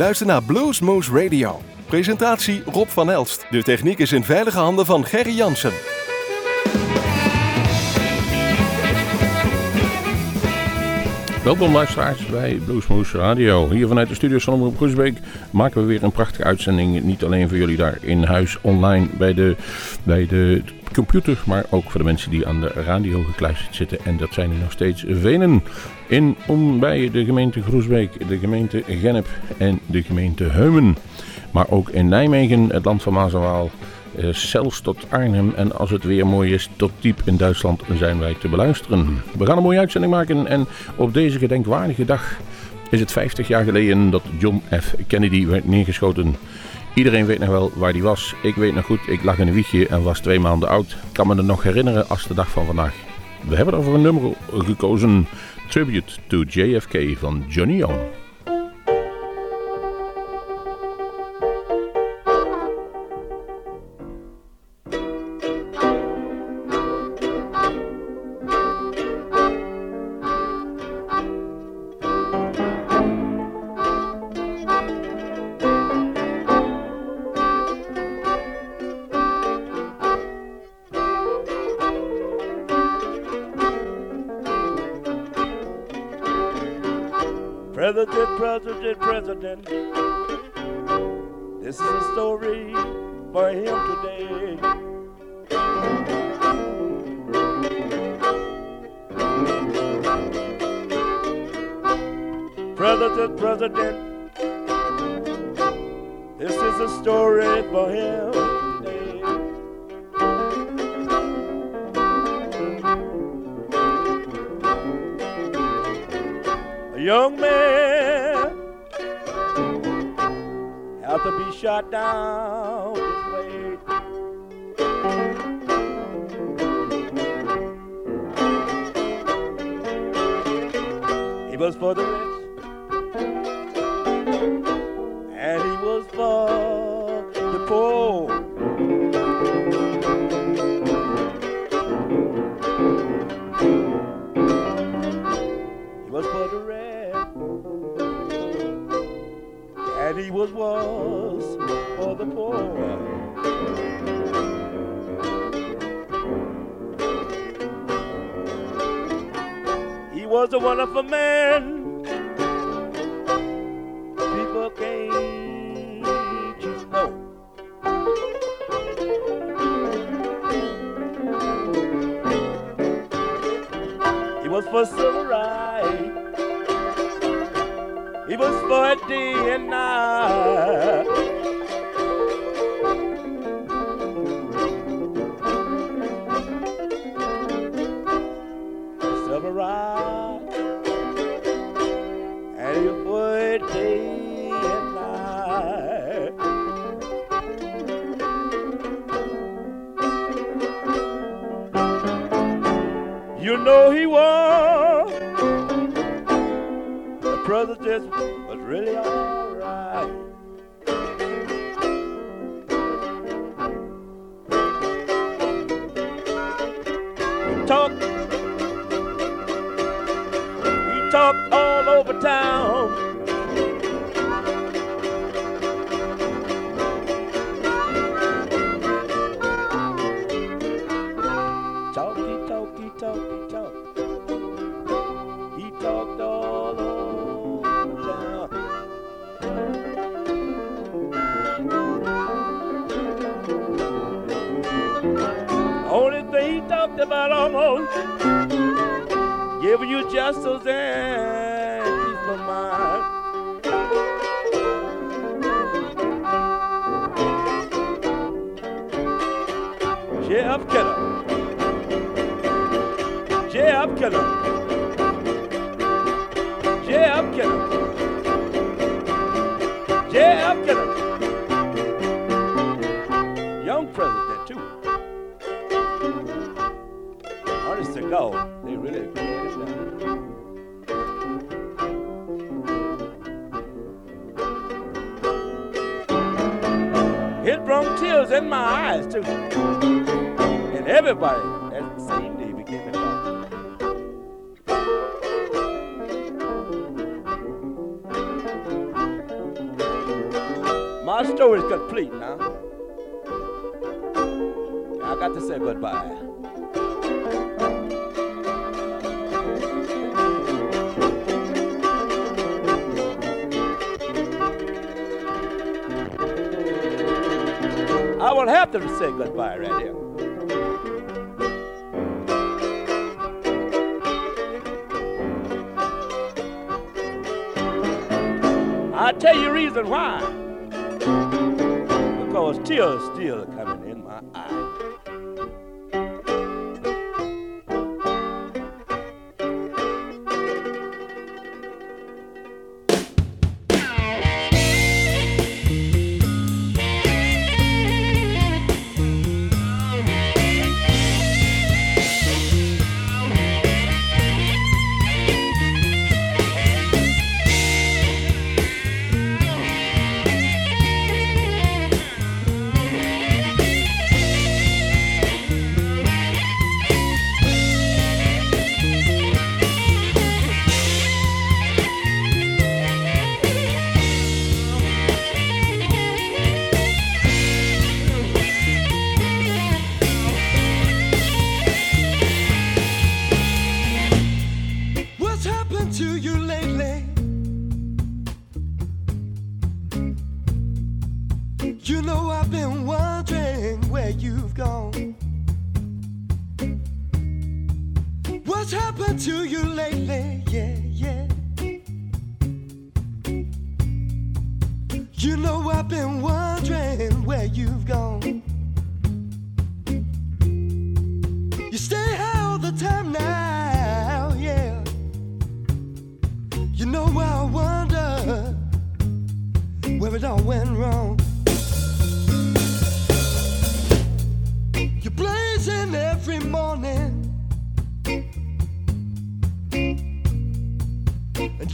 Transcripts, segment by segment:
luistert naar Bluesmoose Radio. Presentatie Rob van Elst. De techniek is in veilige handen van Gerry Jansen. Welkom luisteraars bij Bluesmoose Radio. Hier vanuit de studios van Omroep Groesbeek maken we weer een prachtige uitzending. Niet alleen voor jullie daar in huis online bij de, bij de computer, maar ook voor de mensen die aan de radio gekluisterd zitten. En dat zijn er nog steeds velen in om bij de gemeente Groesbeek, de gemeente Gennep en de gemeente Heumen. Maar ook in Nijmegen, het land van Maas en Waal, zelfs tot Arnhem en als het weer mooi is, tot diep in Duitsland zijn wij te beluisteren. We gaan een mooie uitzending maken en op deze gedenkwaardige dag is het 50 jaar geleden dat John F. Kennedy werd neergeschoten. Iedereen weet nog wel waar die was. Ik weet nog goed, ik lag in een wiegje en was twee maanden oud. Kan me het nog herinneren als de dag van vandaag. We hebben er voor een nummer gekozen. Tribute to JFK van Johnny Young. President, President. This is a story for him. A young man had to be shot down this was for the was was for the poor. He was a wonderful man. President was really alright. He talked, he talked all over town. just so ends. In my eyes, too. And everybody at the same day became a doctor. story is complete now. I got to say goodbye. I will have to say goodbye right here. I'll tell you reason why. Because tears still coming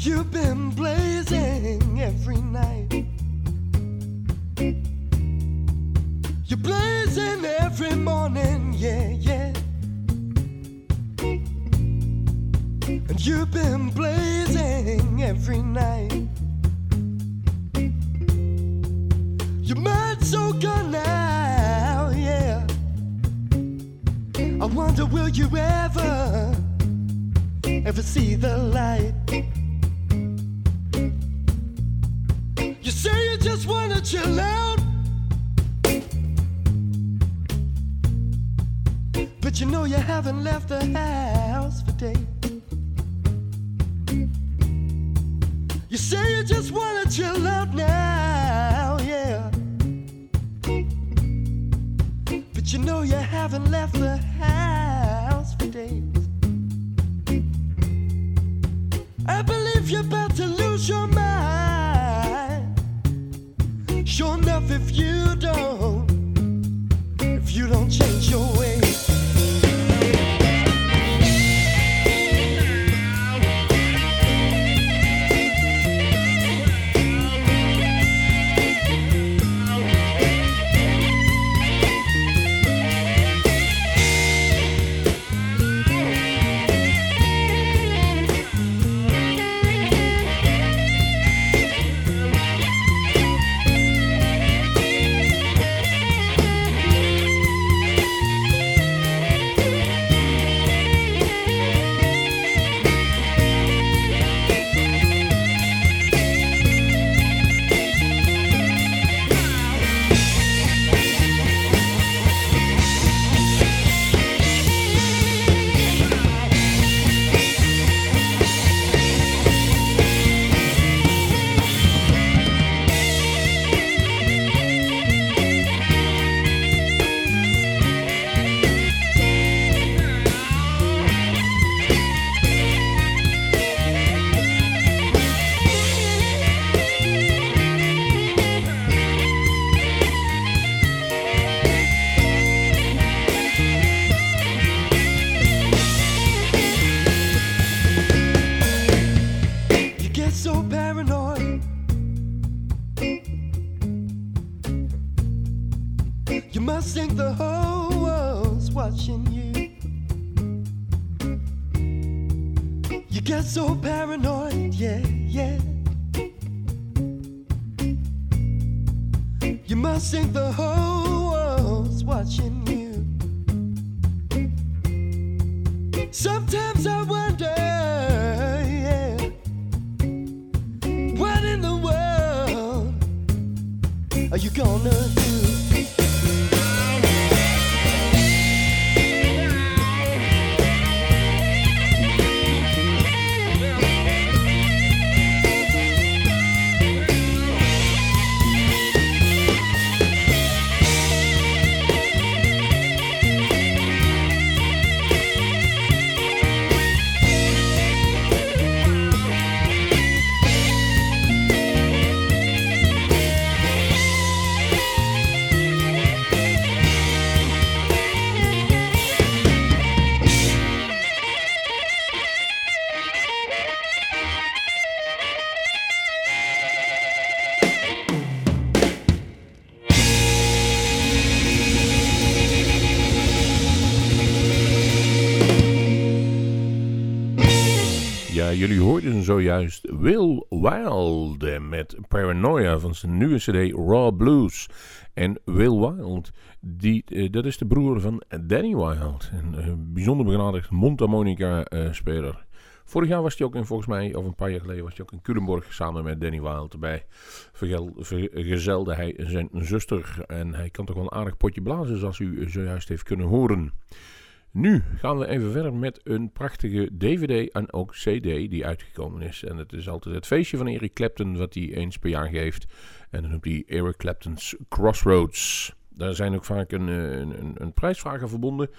you've been blazing every night. You're blazing every morning, yeah, yeah. And you've been blazing every night. Your mind's so gone now, yeah. I wonder, will you ever, ever see the light? Just wanna chill out. But you know you haven't left the house for days. You say you just wanna chill out now, yeah. But you know you haven't left the house for days. I believe you're about to lose your mind. Sure enough, if you don't, if you don't change your ways. Zojuist Will Wild met Paranoia van zijn nieuwe cd Raw Blues. En Will Wild, die, eh, dat is de broer van Danny Wild, een eh, bijzonder begenadigd mondharmonica-speler. Vorig jaar was hij ook in, volgens mij, of een paar jaar geleden, was hij ook in Culemborg samen met Danny Wild erbij. Vergezelde hij zijn zuster en hij kan toch wel een aardig potje blazen, zoals u zojuist heeft kunnen horen. Nu gaan we even verder met een prachtige DVD en ook CD die uitgekomen is. En het is altijd het feestje van Eric Clapton wat hij eens per jaar geeft. En dan noemt hij Eric Clapton's Crossroads. Daar zijn ook vaak een, een, een, een prijsvragen verbonden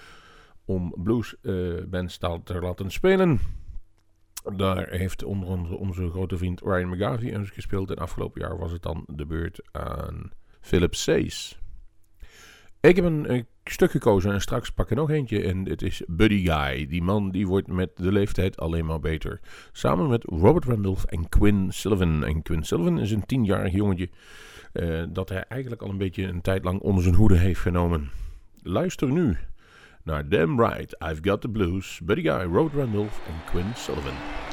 om bluesbands uh, te laten spelen. Daar heeft onder andere onze grote vriend Ryan McGarvey eens gespeeld. En afgelopen jaar was het dan de beurt aan Philip Says. Ik heb een, een, stuk gekozen en straks pak ik nog eentje. En het is Buddy Guy. Die man die wordt met de leeftijd alleen maar beter. Samen met Robert Randolph en Quinn Sullivan. En Quinn Sullivan is een tienjarig jongetje. Uh, dat hij eigenlijk al een beetje een tijd lang onder zijn hoede heeft genomen. Luister nu naar Damn Right, I've Got the Blues. Buddy Guy, Robert Randolph en Quinn Sullivan.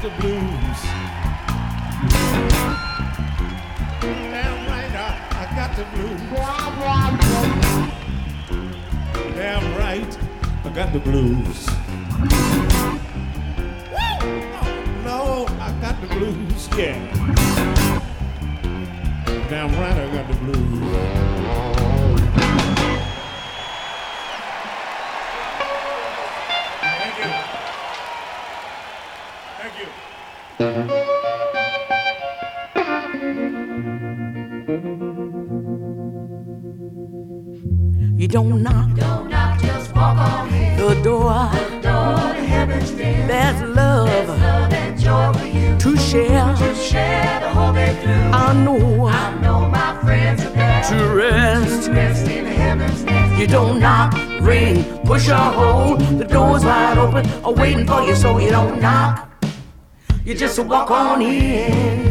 Got the blues. Damn right, I, I got the blues. Damn right, I got the blues. No, I got the blues, yeah. Damn right, I got the blues. Don't knock Don't knock, just walk on in. the door. The door to heaven's near. There's love Love and joy for you. to share. To share the whole day through. I know I know my friends are there. to rest. Rest in heaven's nest. You don't knock, ring, push or hold. The door's wide open, are waiting for you, so you don't knock. You just walk on in.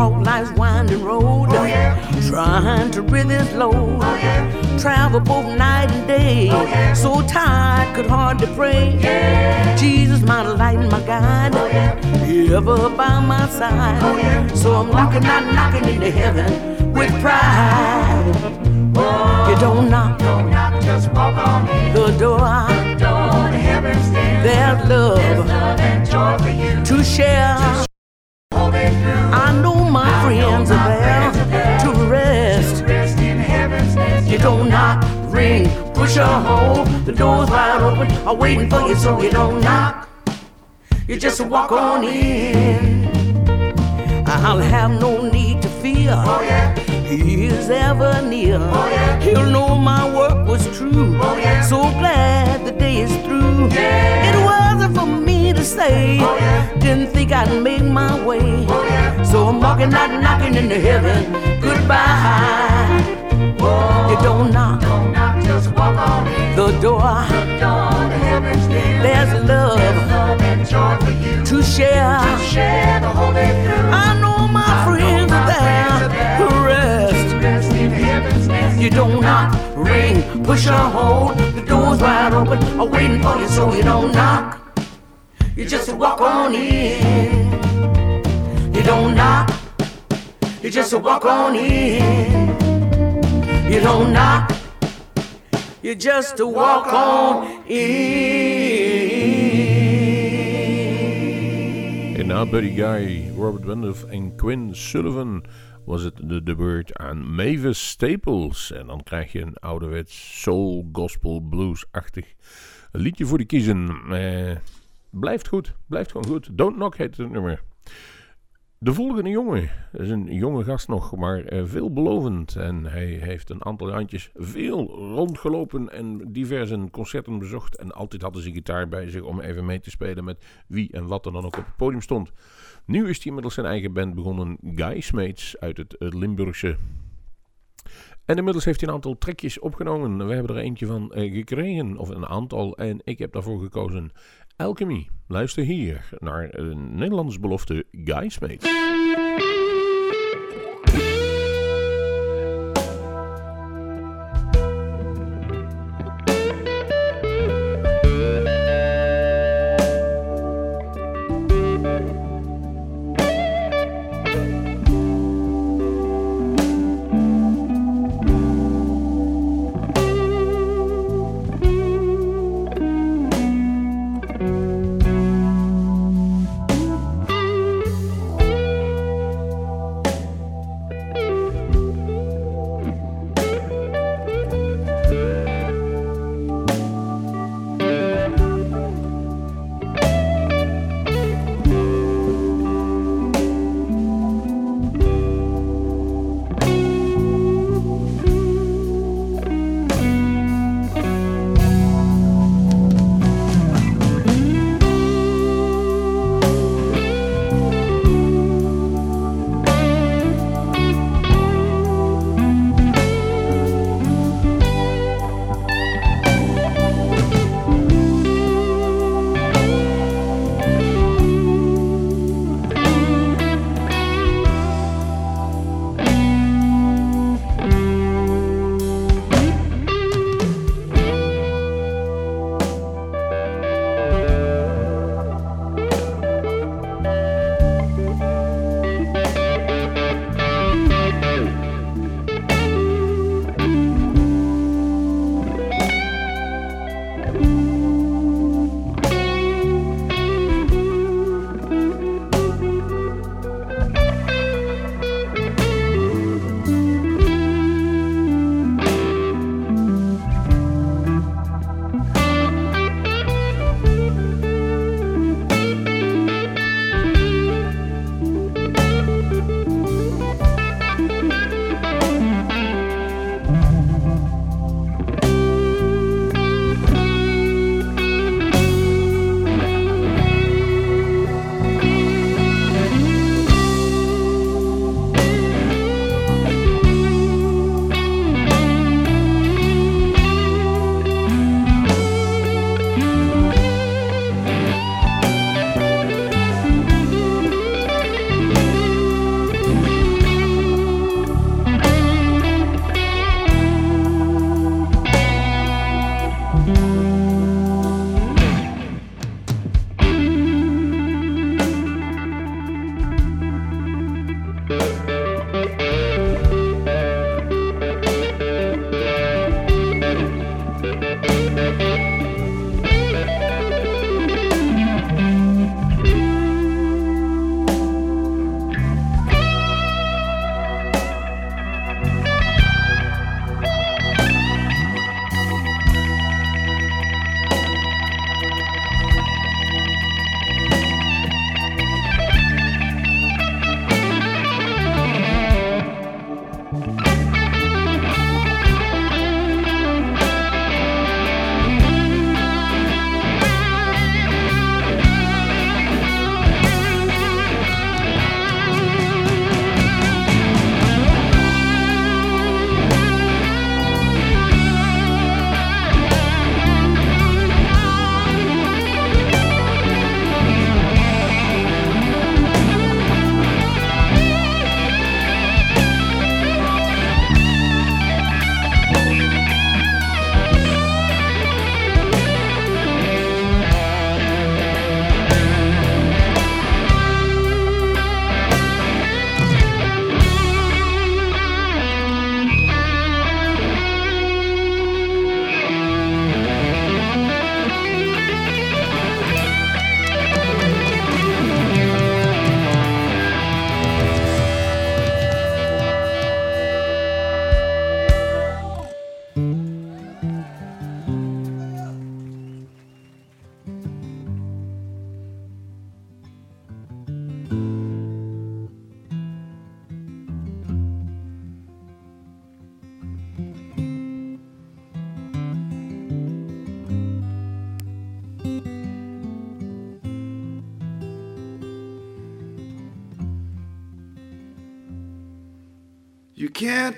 I've life's winding road, Oh, yeah. trying to rid this load. Oh, yeah. Travel both night and day, Oh, yeah. so tired could hardly pray. Jesus, my light and my guide, Oh, ever by my side. Oh. So I'm knocking, not knocking into heaven with pride. You don't knock don't knock, just walk on in. the door. The door to heaven's near. There's There's love love and joy for you. to share. Whole my I know friends are there there. to rest. Rest in heaven's nest. You don't knock, ring, push or hold. The door's wide open, I'm waiting for you, so you don't knock. You just walk on in. I'll have no need to fear. Oh, yeah. He is ever near. Oh, yeah. He'll know my work was true. Oh, yeah. So glad the day is through. It wasn't for me to say. Oh, yeah. Didn't think I'd make my way. Oh, yeah. So I'm walking out, knocking into heaven. Goodbye. Whoa. You don't knock Don't knock, just walk on in. the door. The door to heaven's near. There's love There's love share. Share the whole day through. I know my friends are there to rest. Rest in heaven's nest. You don't knock, ring, push or hold. The door's wide open, I'm waiting for you, so you don't knock. You just walk on in. You don't knock. You just walk on in. You don't knock. You just walk on in. En na Buddy Guy, Robert Wendoff en Quinn Sullivan was het de, de beurt aan Mavis Staples. En dan krijg je een ouderwets soul, gospel, blues-achtig liedje voor de kiezen. Eh, blijft goed, blijft gewoon goed. Don't Knock heet het nummer. De volgende jongen is een jonge gast nog, maar eh, veelbelovend. En hij heeft een aantal handjes veel rondgelopen en diverse concerten bezocht. En altijd hadden ze gitaar bij zich om even mee te spelen met wie en wat er dan ook op het podium stond. Nu is hij inmiddels zijn eigen band begonnen, Guy uit het eh, Limburgse. En inmiddels heeft hij een aantal trekjes opgenomen. We hebben er eentje van eh, gekregen, of een aantal, en ik heb daarvoor gekozen Alchemy. Luister hier naar een Nederlands belofte Guy Smeets.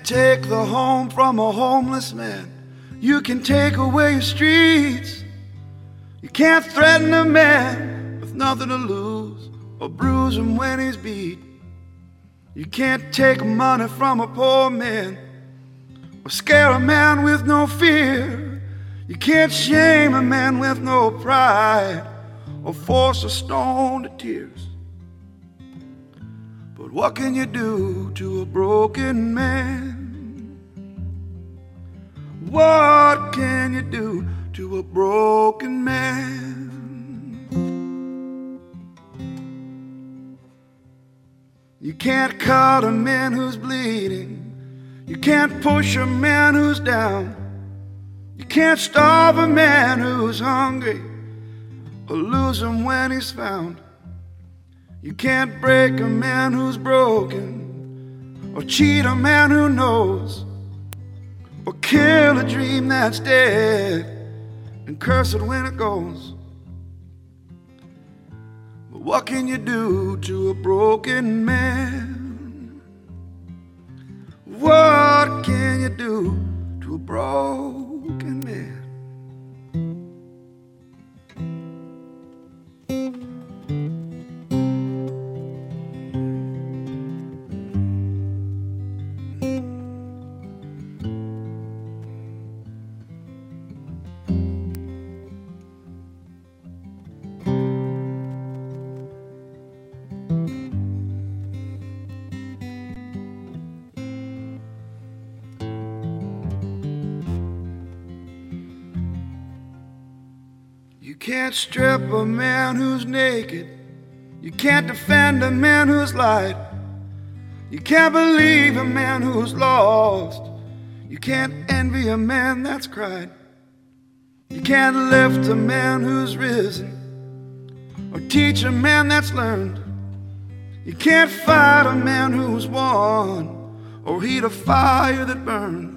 Take the home from a homeless man. You can take away your streets. You can't threaten a man with nothing to lose or bruise him when he's beat. You can't take money from a poor man or scare a man with no fear. You can't shame a man with no pride or force a stone to tears. But what can you do to a broken man? What can you do to a broken man? You can't cut a man who's bleeding. You can't push a man who's down. You can't starve a man who's hungry or lose him when he's found. You can't break a man who's broken or cheat a man who knows or kill a dream that's dead and curse it when it goes. But what can you do to a broken man? What can you do to a broken can't strip a man who's naked. You can't defend a man who's lied. You can't believe a man who's lost. You can't envy a man that's cried. You can't lift a man who's risen. Or teach a man that's learned. You can't fight a man who's won. Or heat a fire that burns.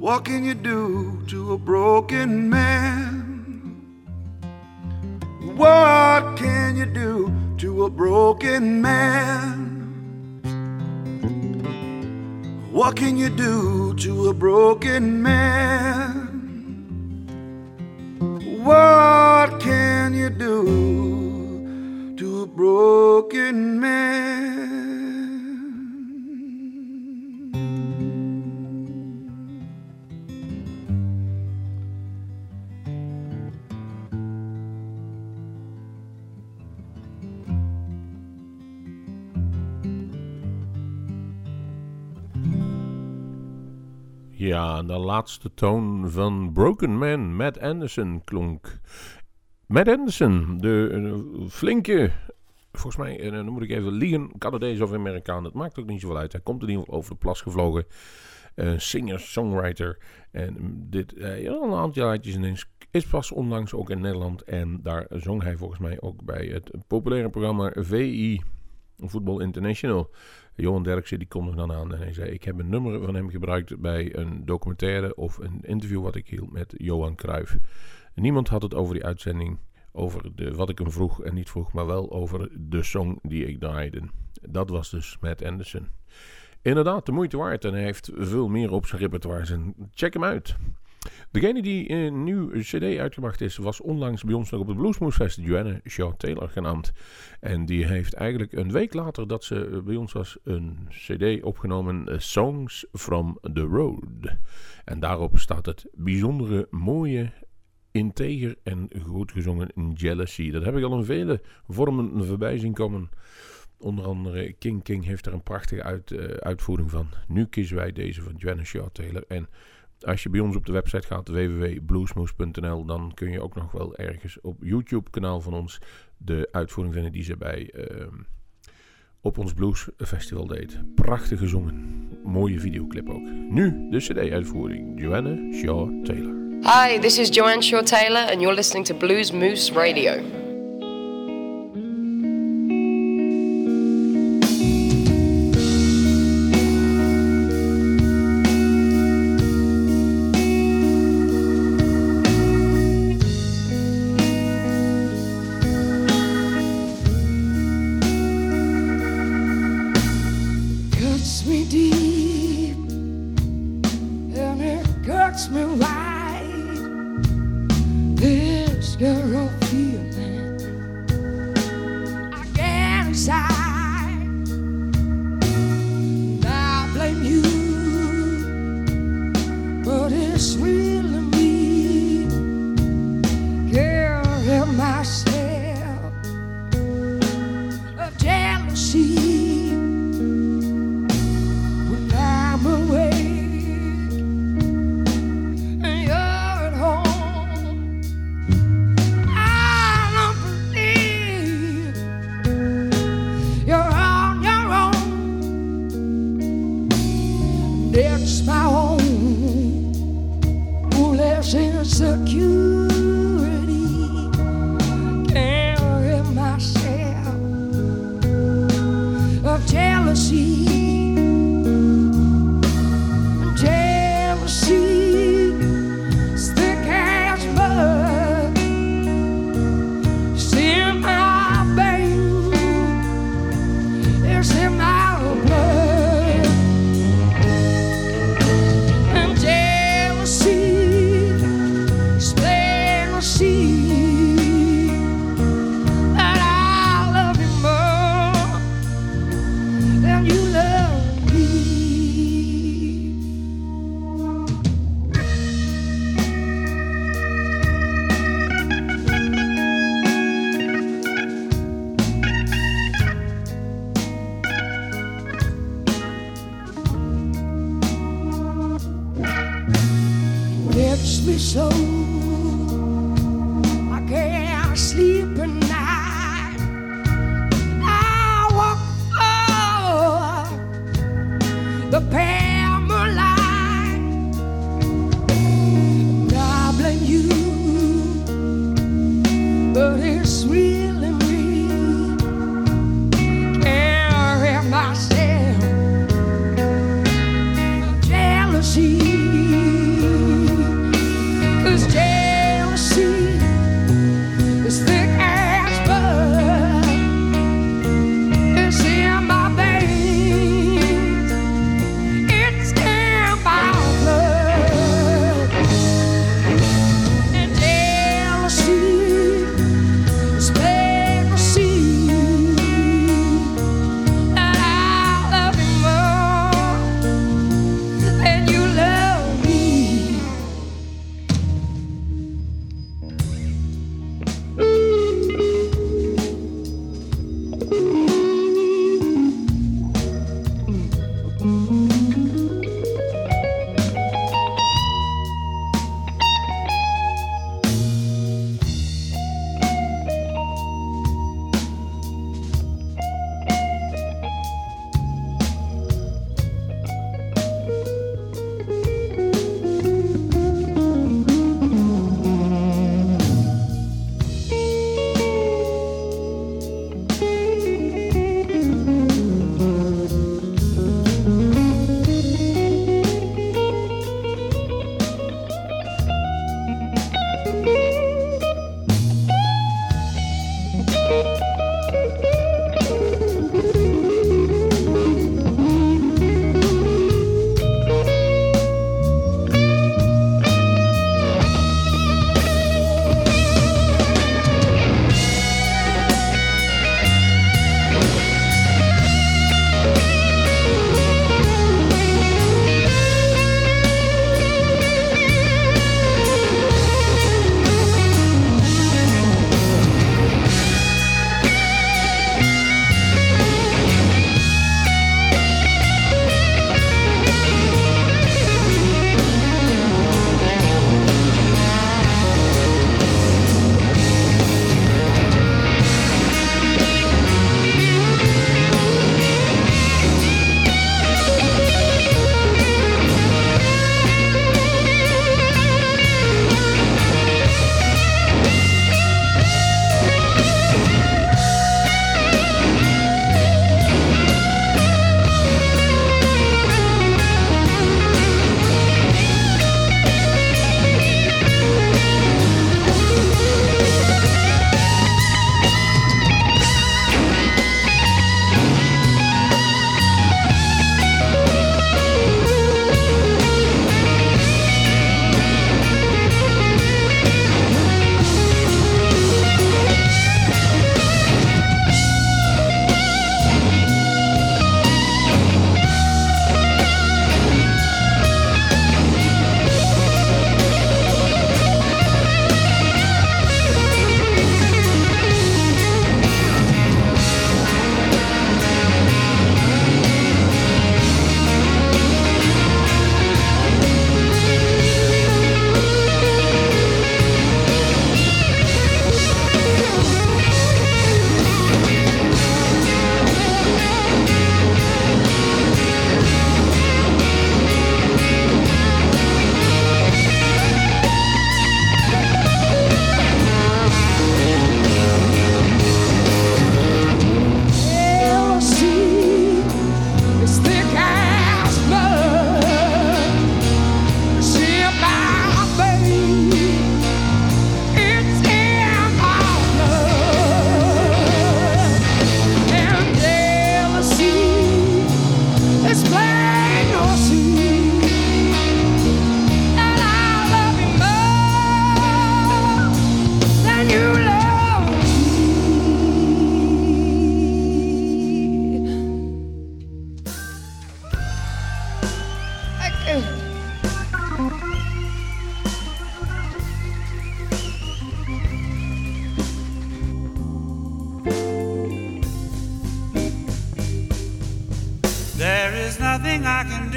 What can you do to a broken man? What can you do to a broken man? What can you do to a broken man? What can you do to a broken man? Ja, de laatste toon van Broken Man, Matt Anderson, klonk. Matt Anderson, de eh, flinke, volgens mij, eh, dan moet ik even liegen, Canadees of Amerikaan, dat maakt ook niet zoveel uit. Hij komt in ieder geval over de plas gevlogen. Eh, singer, songwriter. En dit, uh, ja, een aantal jaartjes ineens is pas onlangs ook in Nederland. En daar zong hij volgens mij ook bij het populaire programma VI, Voetbal International. Johan Derksen die kon er dan aan en hij zei: Ik heb een nummer van hem gebruikt bij een documentaire of een interview wat ik hield met Johan Cruijff. Niemand had het over die uitzending, over de, wat ik hem vroeg en niet vroeg, maar wel over de song die ik draaide. Dat was dus Matt Anderson. Inderdaad, de moeite waard en hij heeft veel meer op zijn repertoire. check hem uit. Degene die een nieuw cd uitgebracht is, was onlangs bij ons nog op het Bluesmoose Joanne Shaw Taylor genaamd. En die heeft eigenlijk een week later dat ze bij ons was een cd opgenomen, Songs from the Road. En daarop staat het bijzondere, mooie, integer en goed gezongen Jealousy. Dat heb ik al in vele vormen voorbij zien komen. Onder andere King King heeft er een prachtige uit, uh, uitvoering van. Nu kiezen wij deze van Joanna Shaw Taylor. En als je bij ons op de website gaat, www.bluesmoose.nl, dan kun je ook nog wel ergens op YouTube-kanaal van ons de uitvoering vinden die ze bij uh, op ons Blues Festival deed. Prachtig gezongen. Mooie videoclip ook. Nu de CD-uitvoering. Joanna Shaw Taylor. Hi, this is Joanne Shaw Taylor, and you're listening to Blues Moose Radio. thing I can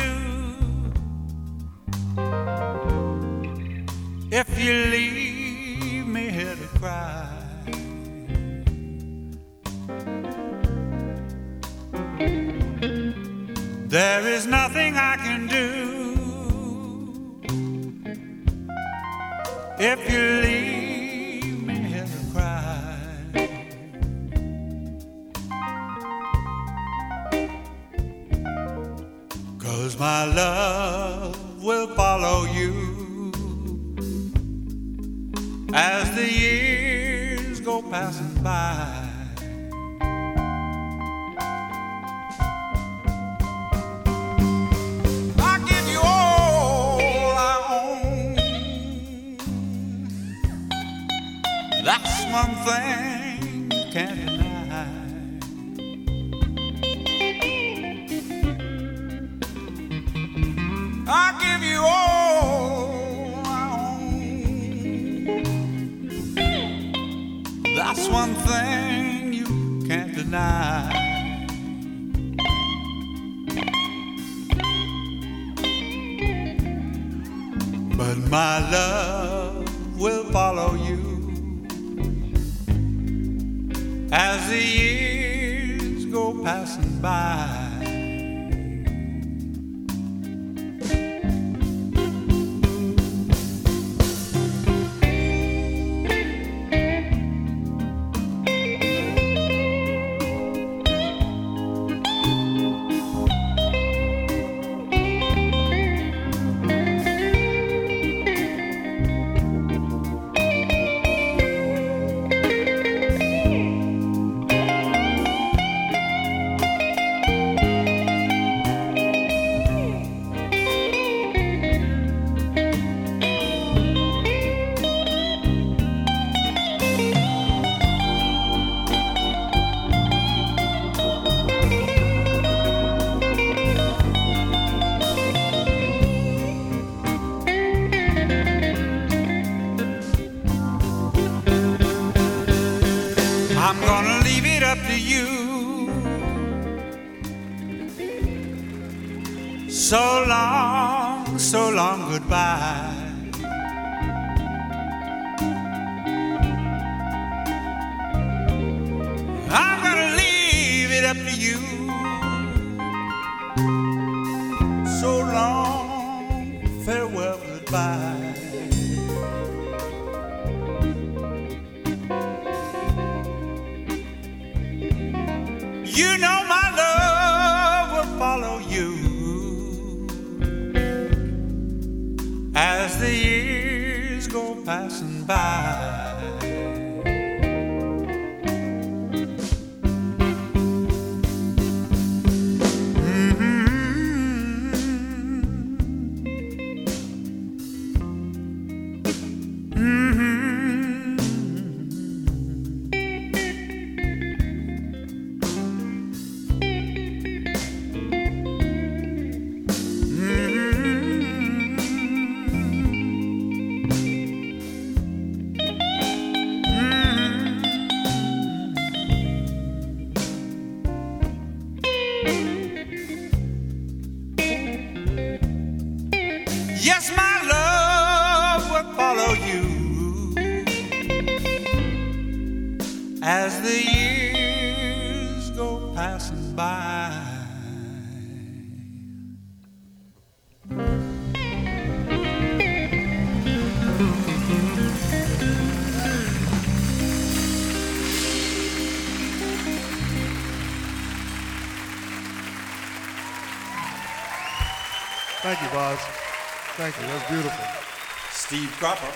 Cropper.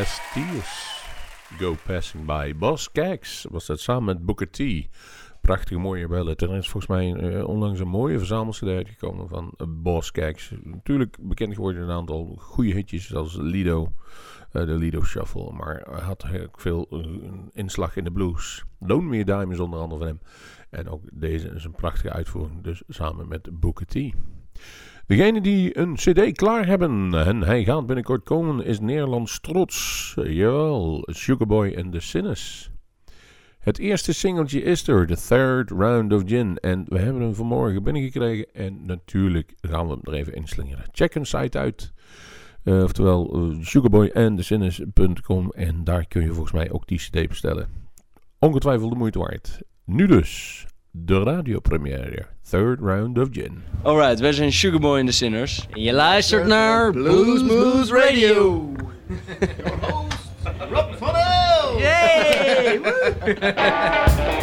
As tears go passing by. Bas Kijks was dat samen met Booker T. Prachtige mooie ballad. Er is volgens mij eh, onlangs een mooie verzamelcd uitgekomen van uh, Bas Kijks. Natuurlijk bekend geworden een aantal goede hitjes zoals Lido. eh, de Lido Shuffle. Maar hij had ook veel eh, inslag in de blues. Lone Me a Dime onder andere van hem. En ook deze is een prachtige uitvoering. Dus samen met Booker T. Degene die een cd klaar hebben, en hij gaat binnenkort komen, is Nederlands trots. Eh, jawel, Sugarboy and the Sinners. Het eerste singeltje is er, The Third Round of Gin. En we hebben hem vanmorgen binnengekregen. En natuurlijk gaan we hem er even inslingeren. Check een site uit. Eh, oftewel uh, sugarboyandthesinners.com. En daar kun je volgens mij ook die cd bestellen. Ongetwijfeld de moeite waard. Nu dus, De radiopremière, Third Round of Gin. Alright, wij zijn Sugarboy en de Sinners. En je luistert naar Blues Moves Radio. Your host, Rob Funnel! Yay!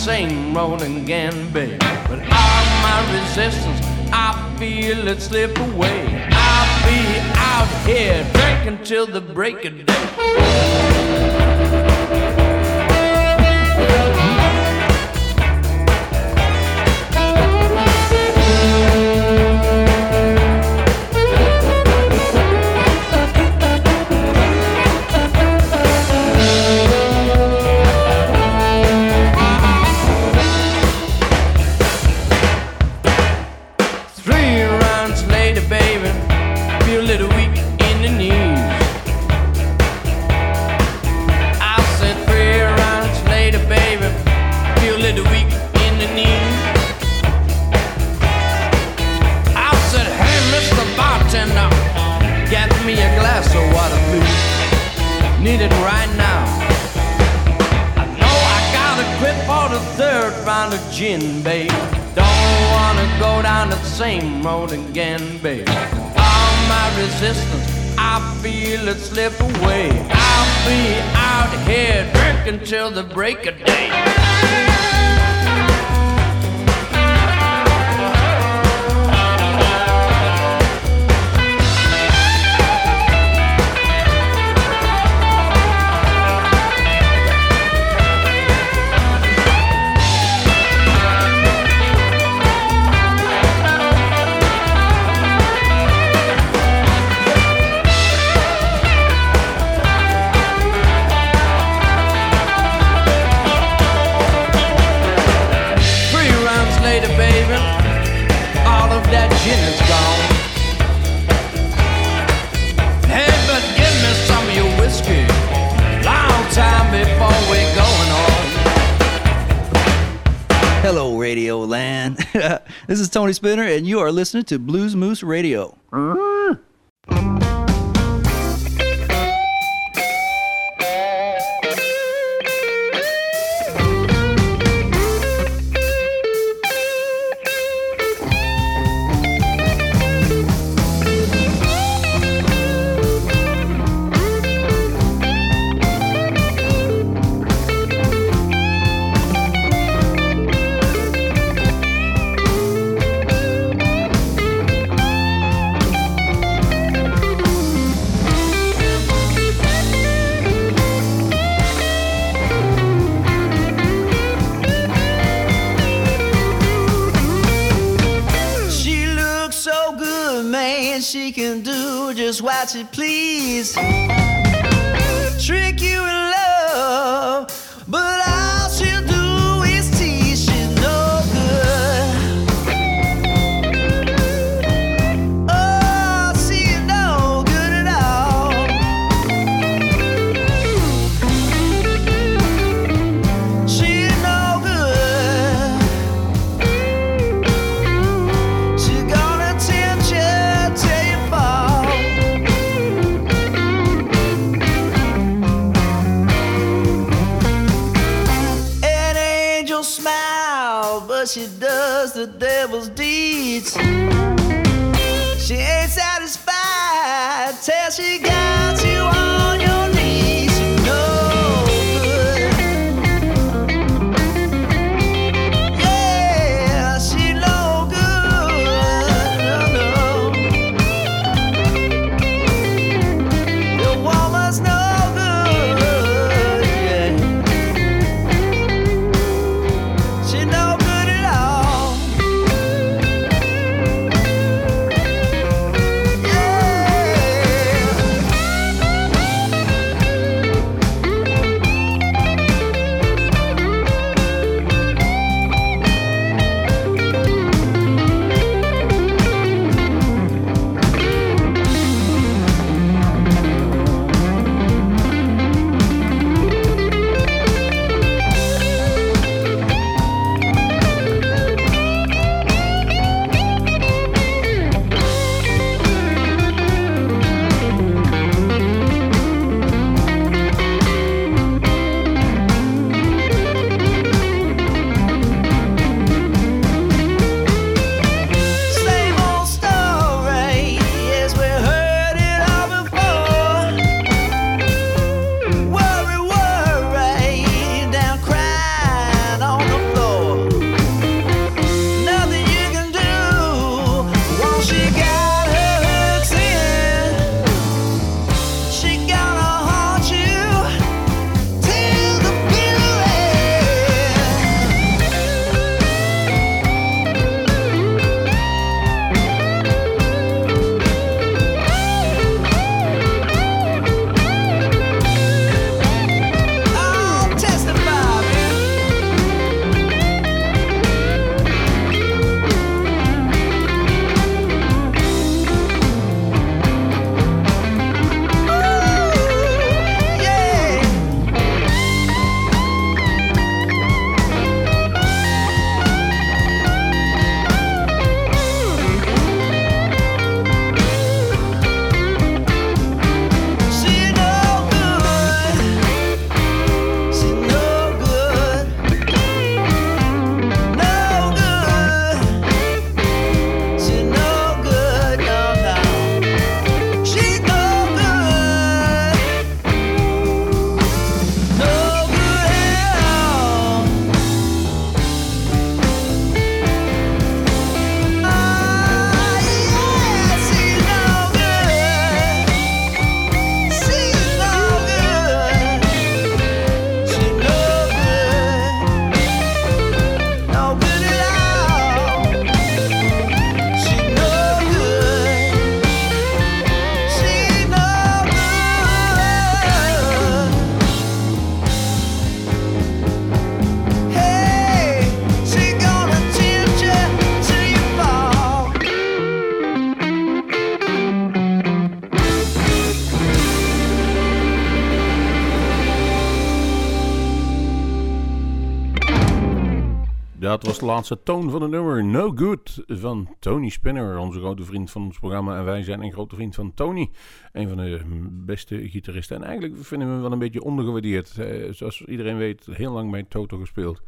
same road again, babe. But all my resistance, I feel it slip away. I'll be out here drinking till the break of day. listening to Blue de laatste toon van het nummer No Good van Tony Spinner, onze grote vriend van ons programma. En wij zijn een grote vriend van Tony, een van de beste gitaristen. En eigenlijk vinden we hem wel een beetje ondergewaardeerd. Eh, zoals iedereen weet, heel lang bij Toto gespeeld.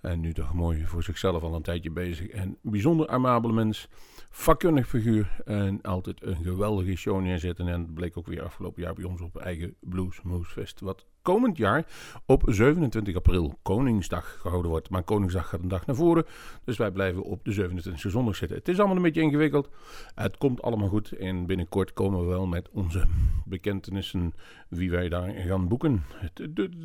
En nu toch mooi voor zichzelf al een tijdje bezig. En bijzonder amabele mens, vakkundig figuur en altijd een geweldige show neerzetten. En bleek ook weer afgelopen jaar bij ons op eigen Blues Moose Fest. Wat komend jaar op 27 april Koningsdag gehouden wordt. Maar Koningsdag gaat een dag naar voren, dus wij blijven op de 27e zondag zitten. Het is allemaal een beetje ingewikkeld. Het komt allemaal goed en binnenkort komen we wel met onze bekentenissen wie wij daar gaan boeken.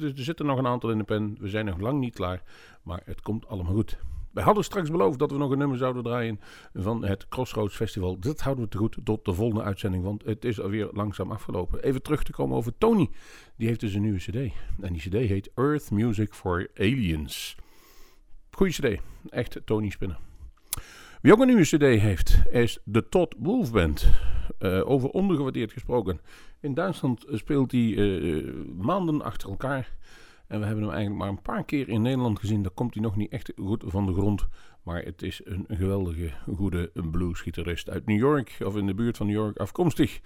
Er zitten nog een aantal in de pen, we zijn nog lang niet klaar, maar het komt allemaal goed. Wij hadden straks beloofd dat we nog een nummer zouden draaien van het Crossroads Festival. Dat houden we te goed tot de volgende uitzending, want het is alweer langzaam afgelopen. Even terug te komen over Tony. Die heeft dus een nieuwe cd. En die cd heet Earth Music for Aliens. Goeie cd. Echt Tony Spinnen. Wie ook een nieuwe cd heeft, is de Todd Wolf Band. Eh, over ondergewaardeerd gesproken. In Duitsland speelt hij eh, maanden achter elkaar. En we hebben hem eigenlijk maar een paar keer in Nederland gezien. Daar komt hij nog niet echt goed van de grond. Maar het is een geweldige, goede bluesgitarist uit New York, of in de buurt van New York afkomstig.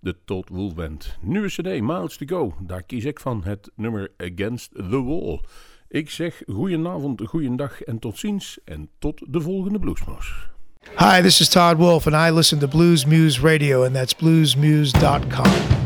De Todd Wolf Band. Nieuwe CD, Miles to Go. Daar kies ik van het nummer Against the Wall. Ik zeg goedenavond, goeiedag en tot ziens. En tot de volgende Bluesmoes. Hi, this is Todd Wolf, and I listen to Blues Muse Radio, and that's bluesmuse.com.